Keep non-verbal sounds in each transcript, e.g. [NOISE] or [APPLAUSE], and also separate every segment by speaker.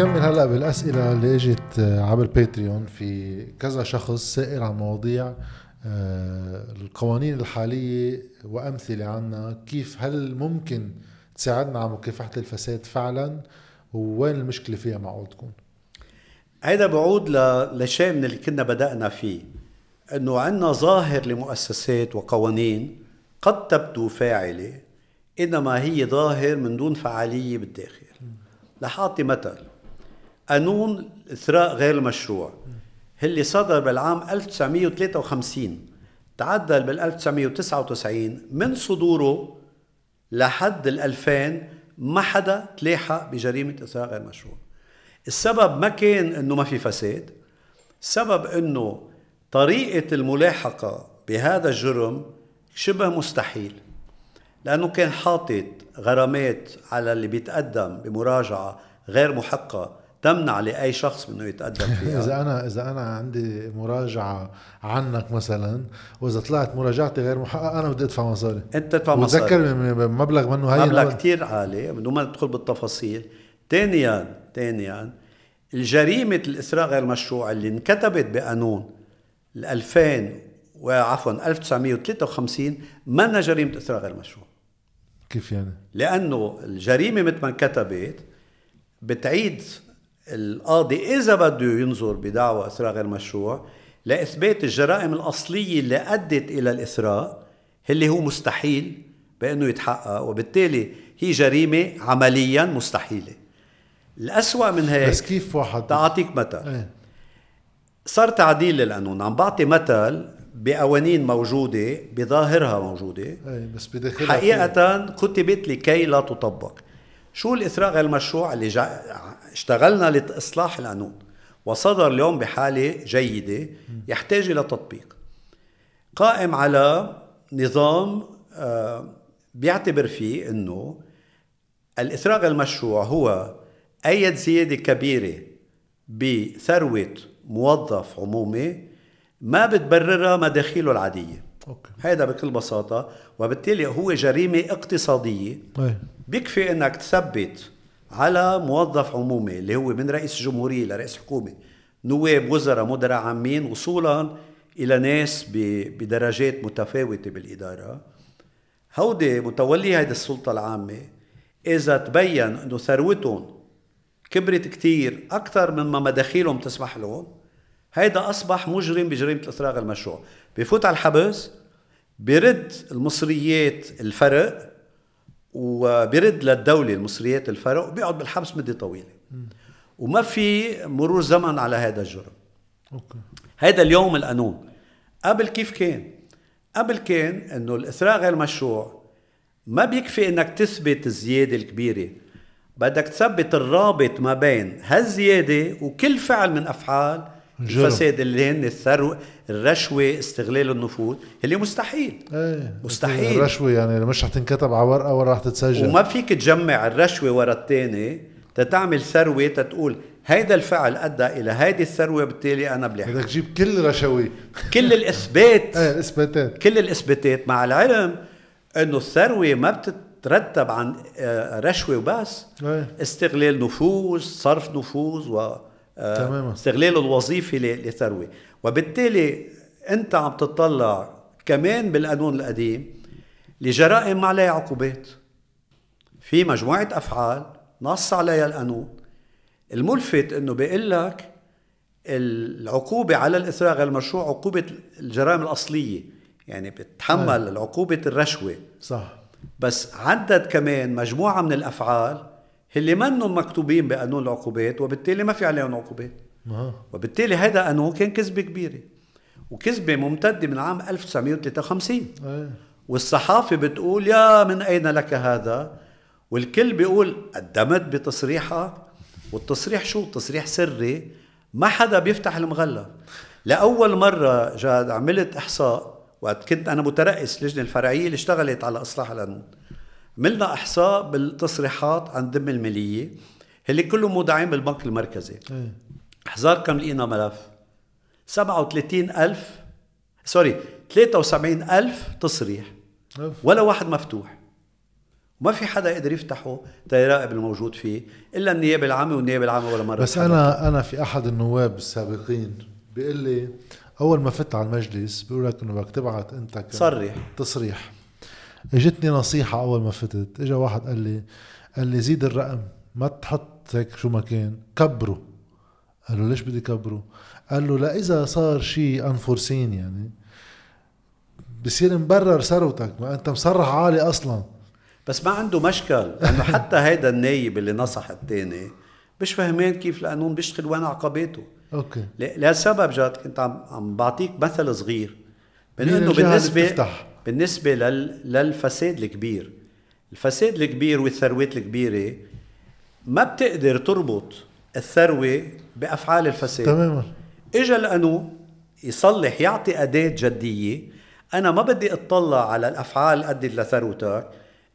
Speaker 1: نكمل هلا بالأسئلة اللي إجت عبر باتريون في كذا شخص سائل عن مواضيع آه، القوانين الحالية وأمثلة عنها كيف هل ممكن تساعدنا على مكافحة الفساد فعلا؟ ووين المشكلة فيها معقول تكون
Speaker 2: هيدا بعود لشيء من اللي كنا بدأنا فيه. إنه عندنا ظاهر لمؤسسات وقوانين قد تبدو فاعلة إنما هي ظاهر من دون فعالية بالداخل. رح اعطي مثل قانون الاثراء غير المشروع اللي صدر بالعام 1953 تعدل بال 1999 من صدوره لحد ال 2000 ما حدا تلاحق بجريمة إثراء غير مشروع. السبب ما كان إنه ما في فساد السبب إنه طريقة الملاحقة بهذا الجرم شبه مستحيل لأنه كان حاطط غرامات على اللي بيتقدم بمراجعة غير محقة تمنع لأي شخص منه يتقدم [LAUGHS] فيها.
Speaker 1: اذا أنا إذا أنا عندي مراجعة عنك مثلا وإذا طلعت مراجعتي غير محققه أنا بدي أدفع مصاري.
Speaker 2: أنت تدفع مصاري.
Speaker 1: وتذكر مبلغ منه هي
Speaker 2: مبلغ كثير عالي بدون ما ندخل بالتفاصيل. ثانيا ثانيا الجريمة الاثراء غير المشروع اللي انكتبت بقانون ال 2000 وعفوا 1953 ما جريمة اثراء غير مشروع
Speaker 1: كيف يعني؟
Speaker 2: لأنه الجريمة مثل ما انكتبت بتعيد القاضي إذا بده ينظر بدعوى اثراء غير مشروع لإثبات الجرائم الأصلية اللي أدت إلى الاثراء اللي هو مستحيل بأنه يتحقق وبالتالي هي جريمة عمليا مستحيلة. الأسوأ من هيك
Speaker 1: بس كيف واحد؟
Speaker 2: تعطيك مثل. إيه؟ صار تعديل للقانون عم بعطي مثل بقوانين موجودة بظاهرها موجودة.
Speaker 1: إيه بس بداخلها
Speaker 2: حقيقة كتبت لكي لا تطبق. شو الإثراء غير المشروع اللي جا... اشتغلنا لإصلاح القانون وصدر اليوم بحالة جيدة يحتاج إلى تطبيق قائم على نظام آه، بيعتبر فيه أنه الإثراء غير المشروع هو أي زيادة كبيرة بثروة موظف عمومي ما بتبررها مداخيله العادية أوكي. هذا بكل بساطة وبالتالي هو جريمة اقتصادية أي. بيكفي إنك تثبت على موظف عمومي اللي هو من رئيس الجمهورية لرئيس حكومة نواب وزراء مدراء عامين وصولا إلى ناس بدرجات متفاوتة بالإدارة. هودي متولي هيدي السلطة العامة إذا تبين أنه ثروتهم كبرت كتير أكثر مما مداخيلهم تسمح لهم هيدا أصبح مجرم بجريمة الإسراء المشروع. بفوت على الحبس بيرد المصريات الفرق وبيرد للدولة المصريات الفرق وبيقعد بالحبس مدة طويلة. وما في مرور زمن على هذا الجرم. أوكي. هذا اليوم القانون قبل كيف كان؟ قبل كان إنه الإثراء غير مشروع. ما بيكفي إنك تثبت الزيادة الكبيرة. بدك تثبت الرابط ما بين هالزيادة وكل فعل من أفعال الفساد اللي هن الثروه الرشوة استغلال النفوذ اللي مستحيل.
Speaker 1: إيه مستحيل. الرشوة يعني مش رح تنكتب على ورقة ولا رح تتسجل.
Speaker 2: وما فيك تجمع الرشوة ورا الثاني تتعمل ثروة تتقول هيدا الفعل أدى إلى هيدي الثروة بالتالي أنا بلح
Speaker 1: بدك تجيب كل رشوي
Speaker 2: كل الإثبات. [LAUGHS]
Speaker 1: إيه الإثباتات.
Speaker 2: كل الإثباتات مع العلم إنه الثروة ما بتت ترتب عن آه، رشوة وبس. أيه. استغلال نفوذ صرف نفوذ و تماما. استغلال الوظيفي لثروة. وبالتالي أنت عم تطلع كمان بالقانون القديم لجرائم ما عليها عقوبات. في مجموعة أفعال نص عليها القانون. الملفت إنه بيقول لك العقوبة على الإثراء غير المشروع عقوبة الجرائم الأصلية. يعني بتحمل. عقوبة الرشوة.
Speaker 1: صح.
Speaker 2: بس عدد كمان مجموعة من الأفعال اللي منهم مكتوبين بقانون العقوبات وبالتالي ما في عليهم عقوبات. وبالتالي هذا قانون كان كذبة كبيرة وكذبة ممتدة من عام 1953 أيه. والصحافة بتقول يا من أين لك هذا؟ والكل بيقول قدمت بتصريحك. والتصريح شو؟ تصريح سري. ما حدا بيفتح المغلى لأول مرة جاد عملت إحصاء وقت كنت أنا مترأس اللجنة الفرعية اللي اشتغلت على إصلاح القانون. عملنا إحصاء بالتصريحات عن دم المالية اللي كلهم مودعين بالبنك المركزي. إيه. حزار كم لقينا ملف؟ 37000 سوري 73000 تصريح. ولا واحد مفتوح. وما في حدا قدر يفتحه تيراقب الموجود فيه إلا النيابة العامة والنيابة العامة ولا مرة
Speaker 1: بس أنا أنا في أحد النواب السابقين بيقول لي أول ما فت على المجلس بيقول لك إنه بدك تبعت أنت
Speaker 2: تصرح
Speaker 1: تصريح. اجتني نصيحة أول ما فتت. اجى واحد قال لي قال لي زيد الرقم ما تحط هيك شو ما كان كبره. قال له ليش بدي كبره؟ قال له لا إذا صار شيء انفورسين يعني بصير مبرر ثروتك ما أنت مصرح عالي أصلا.
Speaker 2: بس ما عنده مشكل لأنه حتى [LAUGHS] هيدا النايب اللي نصح الثاني مش فهمان كيف القانون بيشتغل وين عقباته
Speaker 1: أوكي.
Speaker 2: لهالسبب جاد كنت عم عم بعطيك مثل صغير. من إنه بالنسبة بالنسبة لل للفساد الكبير. الفساد الكبير والثروات الكبيرة ما بتقدر تربط الثروة بأفعال الفساد.
Speaker 1: تماما.
Speaker 2: اجى القانون يصلح يعطي أداة جدية. أنا ما بدي أطلع على الأفعال قد لثروتك.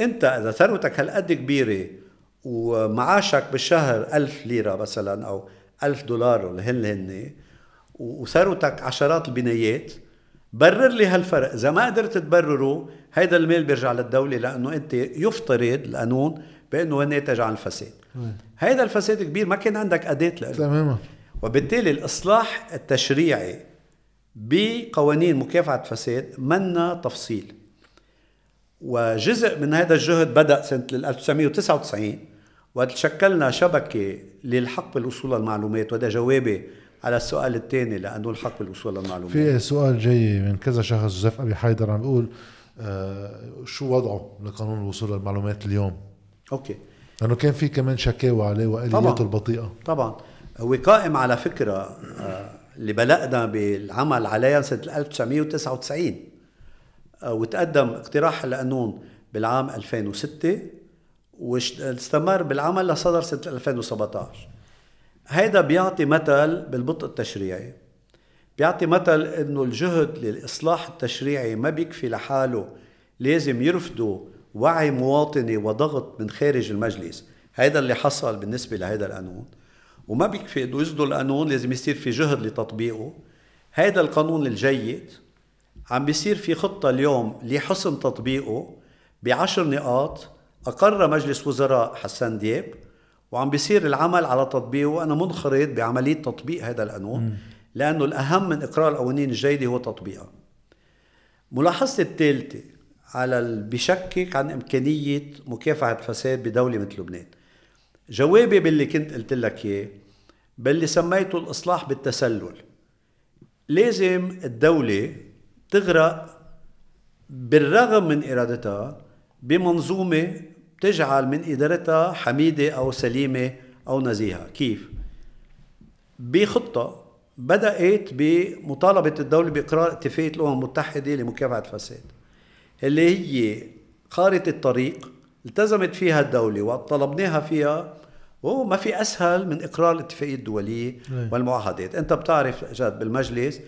Speaker 2: أنت إذا ثروتك هالقد كبيرة ومعاشك بالشهر ألف ليرة مثلا أو ألف دولار اللي هن هن وثروتك عشرات البنايات برر لي هالفرق. إذا ما قدرت تبرره هيدا المال بيرجع للدولة لأنه أنت يفترض القانون بأنه هو ناتج عن الفساد هيدا الفساد كبير ما كان عندك أداة له
Speaker 1: تماما.
Speaker 2: وبالتالي الإصلاح التشريعي بقوانين مكافحة الفساد منا تفصيل. وجزء من هذا الجهد بدأ سنة 1999 وقت شكلنا شبكة للحق بالوصول للمعلومات وهذا جوابي على السؤال الثاني لأنه الحق بالوصول للمعلومات.
Speaker 1: في سؤال جاي من كذا شخص جوزيف أبي حيدر عم بيقول آه شو وضعه لقانون الوصول للمعلومات اليوم؟
Speaker 2: أوكي.
Speaker 1: لأنه كان في كمان شكاوى عليه وآلياته البطيئة.
Speaker 2: طبعا. هو قائم على فكرة آه اللي بلقنا بالعمل عليها سنة 1999 آه، وتقدم اقتراح القانون بالعام 2006 واستمر بالعمل لصدر سنة 2017 هيدا بيعطي مثل بالبطء التشريعي. بيعطي مثل إنه الجهد للاصلاح التشريعي ما بيكفي لحاله. لازم يرفضوا وعي مواطني وضغط من خارج المجلس. هيدا اللي حصل بالنسبة لهيدا القانون. وما بيكفي إنه يصدروا القانون لازم يصير في جهد لتطبيقه. هيدا القانون الجيد عم بيصير في خطة اليوم لحسن تطبيقه بعشر نقاط أقر مجلس وزراء حسان دياب وعم بيصير العمل على تطبيقه وأنا منخرط بعملية تطبيق هذا القانون لأنه الأهم من إقرار القوانين الجيدة هو تطبيقها. ملاحظتي الثالثة على اللي بيشكك عن إمكانية مكافحة فساد بدولة مثل لبنان. جوابي باللي كنت قلت لك إياه باللي سميته الإصلاح بالتسلل. لازم الدولة تغرق بالرغم من إرادتها بمنظومة تجعل من إدارتها حميدة أو سليمة أو نزيهة. كيف؟ بخطة بدأت بمطالبة الدولة بإقرار اتفاقية الأمم المتحدة لمكافحة الفساد اللي هي خارطة الطريق التزمت فيها الدولة وطلبناها فيها وهو ما في أسهل من إقرار الاتفاقية الدولية والمعاهدات. أنت بتعرف جاد بالمجلس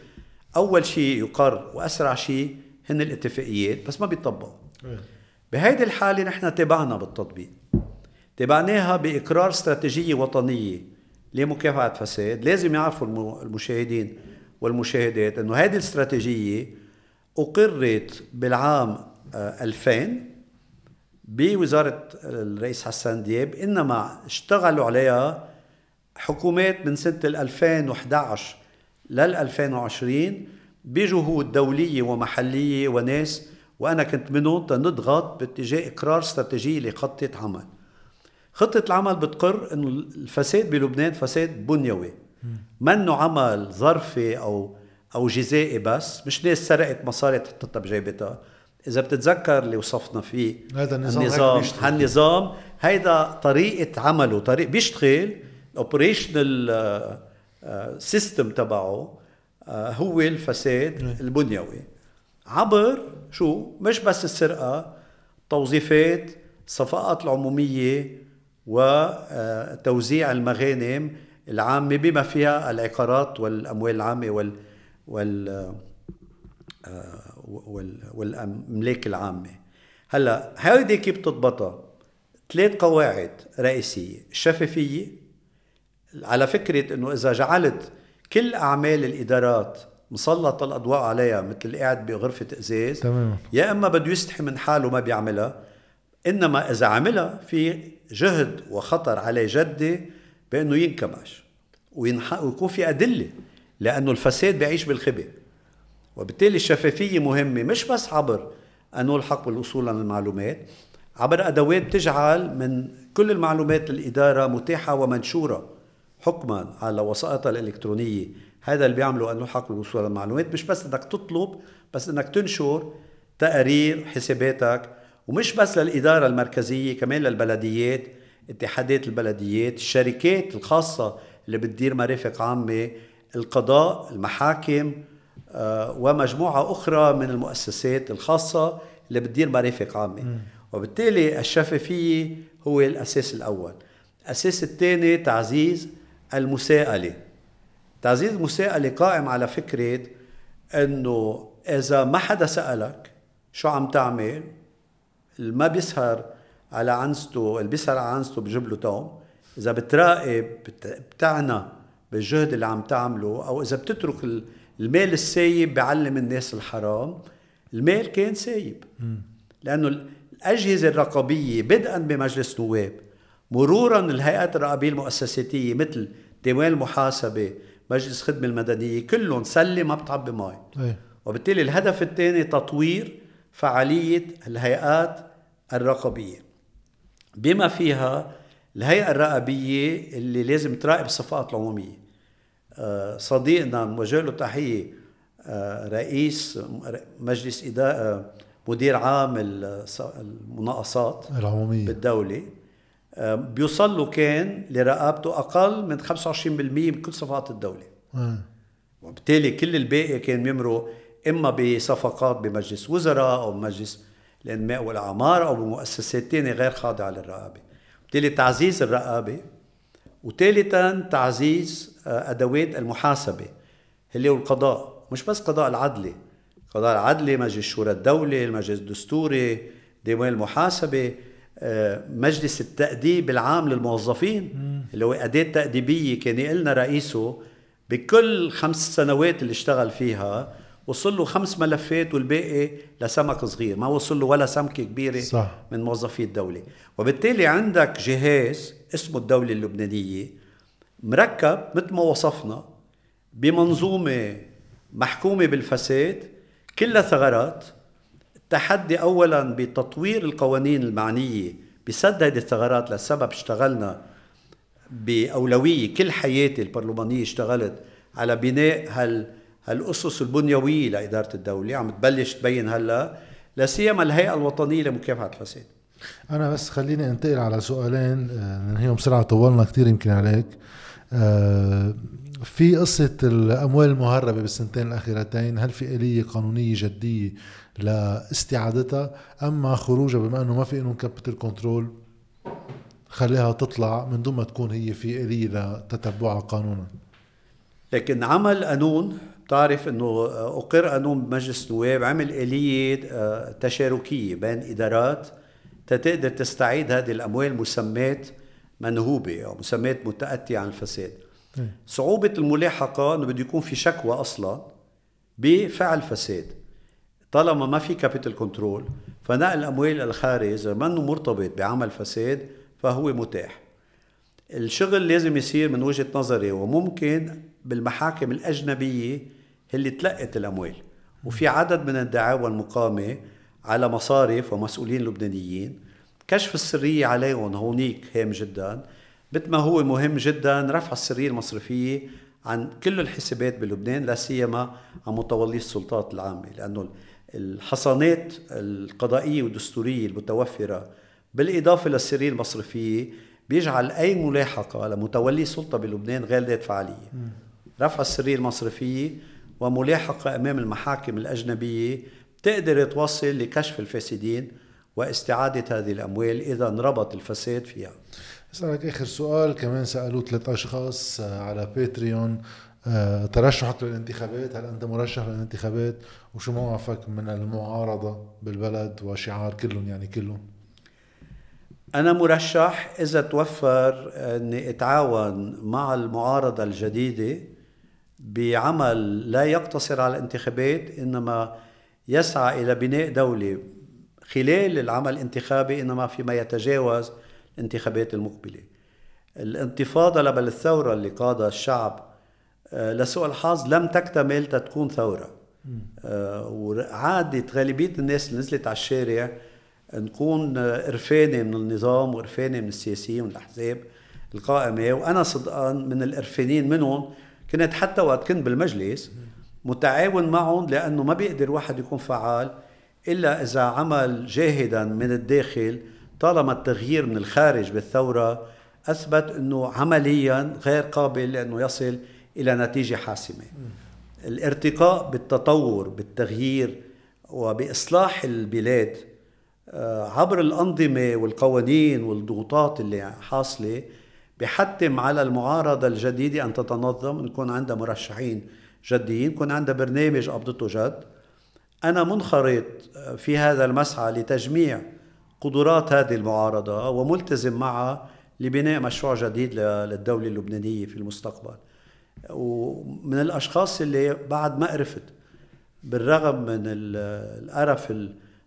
Speaker 2: أول شيء يقر وأسرع شيء هن الاتفاقيات بس ما بيطبقوا. بهيدي الحالة نحن تابعنا بالتطبيق. تابعناها بإقرار استراتيجية وطنية لمكافحة الفساد لازم يعرفوا المشاهدين والمشاهدات أنه هذه الاستراتيجية أقرت بالعام 2000 آه، بوزارة الرئيس حسان دياب إنما اشتغلوا عليها حكومات من سنة 2011 لل 2020 بجهود دولية ومحلية وناس وأنا كنت منهم تنضغط باتجاه إقرار استراتيجية لخطة عمل. خطة العمل بتقر أنه الفساد بلبنان فساد بنيوي. منه عمل ظرفي أو أو جزائي بس مش ناس سرقت مصاري تحطها بجيبتها. إذا بتتذكر اللي وصفنا فيه
Speaker 1: هذا النظام
Speaker 2: النظام هالنظام هيدا طريقة عمله طريق بيشتغل operational system تبعه آه، هو الفساد البنيوي. عبر شو؟ مش بس السرقة توظيفات الصفقات العمومية وتوزيع المغانم العامة بما فيها العقارات والأموال العامة وال وال آه، والأملاك العامة. هلأ هيدي كيف بتضبطها؟ ثلاث قواعد رئيسية. الشفافية على فكرة إنه إذا جعلت كل أعمال الإدارات مسلط الأضواء عليها مثل قاعد بغرفة إزاز.
Speaker 1: تمام.
Speaker 2: يا إما بده يستحي من حاله ما بيعملها إنما إذا عملها في جهد وخطر عليه جدي بأنه ينكمش ويكون في أدلة لأنه الفساد بيعيش بالخبئ وبالتالي الشفافية مهمة مش بس عبر قانون الحق بالوصول للمعلومات عبر أدوات تجعل من كل المعلومات الإدارة متاحة ومنشورة حكما على وسائطها الإلكترونية. هذا اللي بيعمله قانون الحق بالوصول للمعلومات. مش بس إنك تطلب بس إنك تنشر تقارير حساباتك ومش بس للإدارة المركزية كمان للبلديات اتحادات البلديات الشركات الخاصة اللي بتدير مرافق عامة القضاء المحاكم آه، ومجموعة أخرى من المؤسسات الخاصة اللي بتدير مرافق عامة. وبالتالي الشفافية هو الأساس الأول. الأساس الثاني تعزيز المساءلة. تعزيز المساءلة قائم على فكرة أنه إذا ما حدا سألك شو عم تعمل اللي ما بيسهر على عنزته اللي بيسهر على عنزته بجيب له توم. إذا بتراقب بتعنى بالجهد اللي عم تعمله أو إذا بتترك المال السايب بعلم الناس الحرام المال كان سايب. لأنه الأجهزة الرقابية بدءا بمجلس نواب مرورا الهيئات الرقابية المؤسساتية مثل ديوان المحاسبة مجلس الخدمه المدنية كلهم سلة ما بتعبي مي إيه. وبالتالي الهدف الثاني تطوير فعالية الهيئات الرقابية. بما فيها الهيئة الرقابية اللي لازم تراقب الصفقات العمومية. آه، صديقنا موجه له تحية آه، رئيس مجلس إدارة آه، مدير عام المناقصات
Speaker 1: العمومية.
Speaker 2: بالدولة. بيوصل له كان لرقابته أقل من 25% من كل صفقات الدولة. وبالتالي كل الباقي كان بيمروا إما بصفقات بمجلس وزراء أو بمجلس الأنماء والأعمار أو بمؤسسات ثانية غير خاضعة للرقابة. بالتالي تعزيز الرقابة. وثالثا تعزيز آه، أدوات المحاسبة. اللي هو القضاء. مش بس قضاء العدلي قضاء العدلي مجلس شورى الدولة المجلس الدستوري ديوان المحاسبة. آه، مجلس التأديب العام للموظفين اللي هو أداة تأديبية كان يقلنا رئيسه بكل خمس سنوات اللي اشتغل فيها وصل له خمس ملفات والباقي لسمك صغير ما وصل له ولا سمكة كبيرة صح. من موظفي الدولة وبالتالي عندك جهاز اسمه الدولة اللبنانية مركب مثل ما وصفنا بمنظومة محكومة بالفساد كلها ثغرات التحدي أولا بتطوير القوانين المعنية بسد هذه الثغرات لسبب اشتغلنا بأولوية كل حياتي البرلمانية اشتغلت على بناء هال هالأسس البنيوية لإدارة الدولة. عم تبلش تبين هلأ لا سيما الهيئة الوطنية لمكافحة الفساد.
Speaker 1: أنا بس خليني أنتقل على سؤالين آه، ننهيهم بسرعة طولنا كثير يمكن عليك. آه، في قصة الأموال المهربة بالسنتين الأخيرتين هل في آلية قانونية جدية لاستعادتها مع خروجها بما أنه ما في قانون capital control خليها تطلع من دون ما تكون هي في آلية لتتبعها قانونا.
Speaker 2: لكن عمل قانون بتعرف إنه أقر قانون بمجلس النواب عمل آلية آه، تشاركية بين إدارات تتقدر تستعيد هذه الأموال مسمات منهوبة أو مسمات متأتية عن الفساد. صعوبة الملاحقة إنه بده يكون في شكوى أصلا بفعل فساد. طالما ما في capital control فنقل الاموال الخارج منه مرتبط بعمل فساد فهو متاح. الشغل لازم يصير من وجهة نظري وممكن بالمحاكم الأجنبية اللي تلقت الأموال. وفي عدد من الدعاوى المقامة على مصارف ومسؤولين لبنانيين. كشف السرية عليهم هونيك هام جدا. مثل ما هو مهم جدا رفع السرية المصرفية عن كل الحسابات بلبنان لا سيما عن متولي السلطات العامة. لأنه الحصانات القضائية والدستورية المتوفرة بالإضافة للسرية المصرفية بيجعل أي ملاحقة لمتولي السلطة بلبنان غير ذات فعالية. رفع السرية المصرفية وملاحقة أمام المحاكم الأجنبية تقدر توصل لكشف الفاسدين واستعادة هذه الأموال إذا انربط الفساد فيها.
Speaker 1: أسألك آخر سؤال كمان سألوه ثلاث أشخاص على باتريون ترشحك للانتخابات؟ هل أنت مرشح للانتخابات؟ وشو موقفك من المعارضة بالبلد وشعار كلهم يعني كلهم؟
Speaker 2: أنا مرشح إذا توفر أني أتعاون مع المعارضة الجديدة بعمل لا يقتصر على الانتخابات إنما يسعى إلى بناء دولة خلال العمل الانتخابي إنما فيما يتجاوز الانتخابات المقبلة. الانتفاضة لبل الثورة اللي قادها الشعب آه، لسوء الحظ لم تكتمل تتكون ثورة. آه، وعادت غالبية الناس اللي نزلت على الشارع نكون قرفانة من النظام وقرفانة من السياسيين والأحزاب القائمة. وأنا صدقان من القرفانين منهم كنت حتى وقت كنت بالمجلس متعاون معهم لأنه ما بيقدر واحد يكون فعال إلا إذا عمل جاهدا من الداخل. طالما التغيير من الخارج بالثورة أثبت أنه عمليا غير قابل لأنه يصل إلى نتيجة حاسمة. الارتقاء بالتطور بالتغيير وبإصلاح البلاد آه، عبر الأنظمة والقوانين والضغوطات اللي حاصلة بحتم على المعارضة الجديدة أن تتنظم نكون عندها مرشحين جديين يكون عندها برنامج قبضته جد. أنا منخرط في هذا المسعى لتجميع قدرات هذه المعارضة وملتزم معها لبناء مشروع جديد للدولة اللبنانية في المستقبل. ومن الأشخاص اللي بعد ما قرفت بالرغم من القرف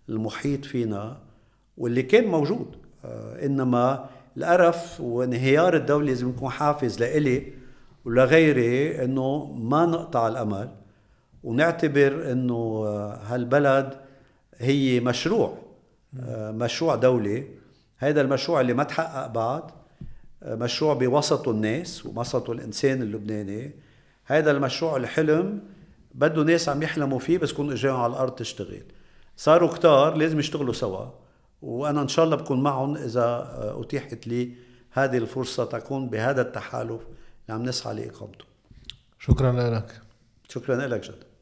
Speaker 2: المحيط فينا واللي كان موجود. آه، إنما القرف وانهيار الدولة لازم يكون حافز لإلي ولغيري إنه ما نقطع الأمل ونعتبر إنه هالبلد هي مشروع آه، مشروع دولي هذا المشروع اللي ما تحقق بعد آه، مشروع بوسطه الناس ووسطه الإنسان اللبناني. هذا المشروع الحلم بده ناس عم يحلموا فيه بس يكونوا اجاهم على الأرض تشتغل. صاروا كتار لازم يشتغلوا سوا. وأنا إن شاء الله بكون معهم إذا أتيحت لي هذه الفرصة تكون بهذا التحالف اللي عم نسعى لإقامته.
Speaker 1: شكرا لك.
Speaker 2: شكرا لك جد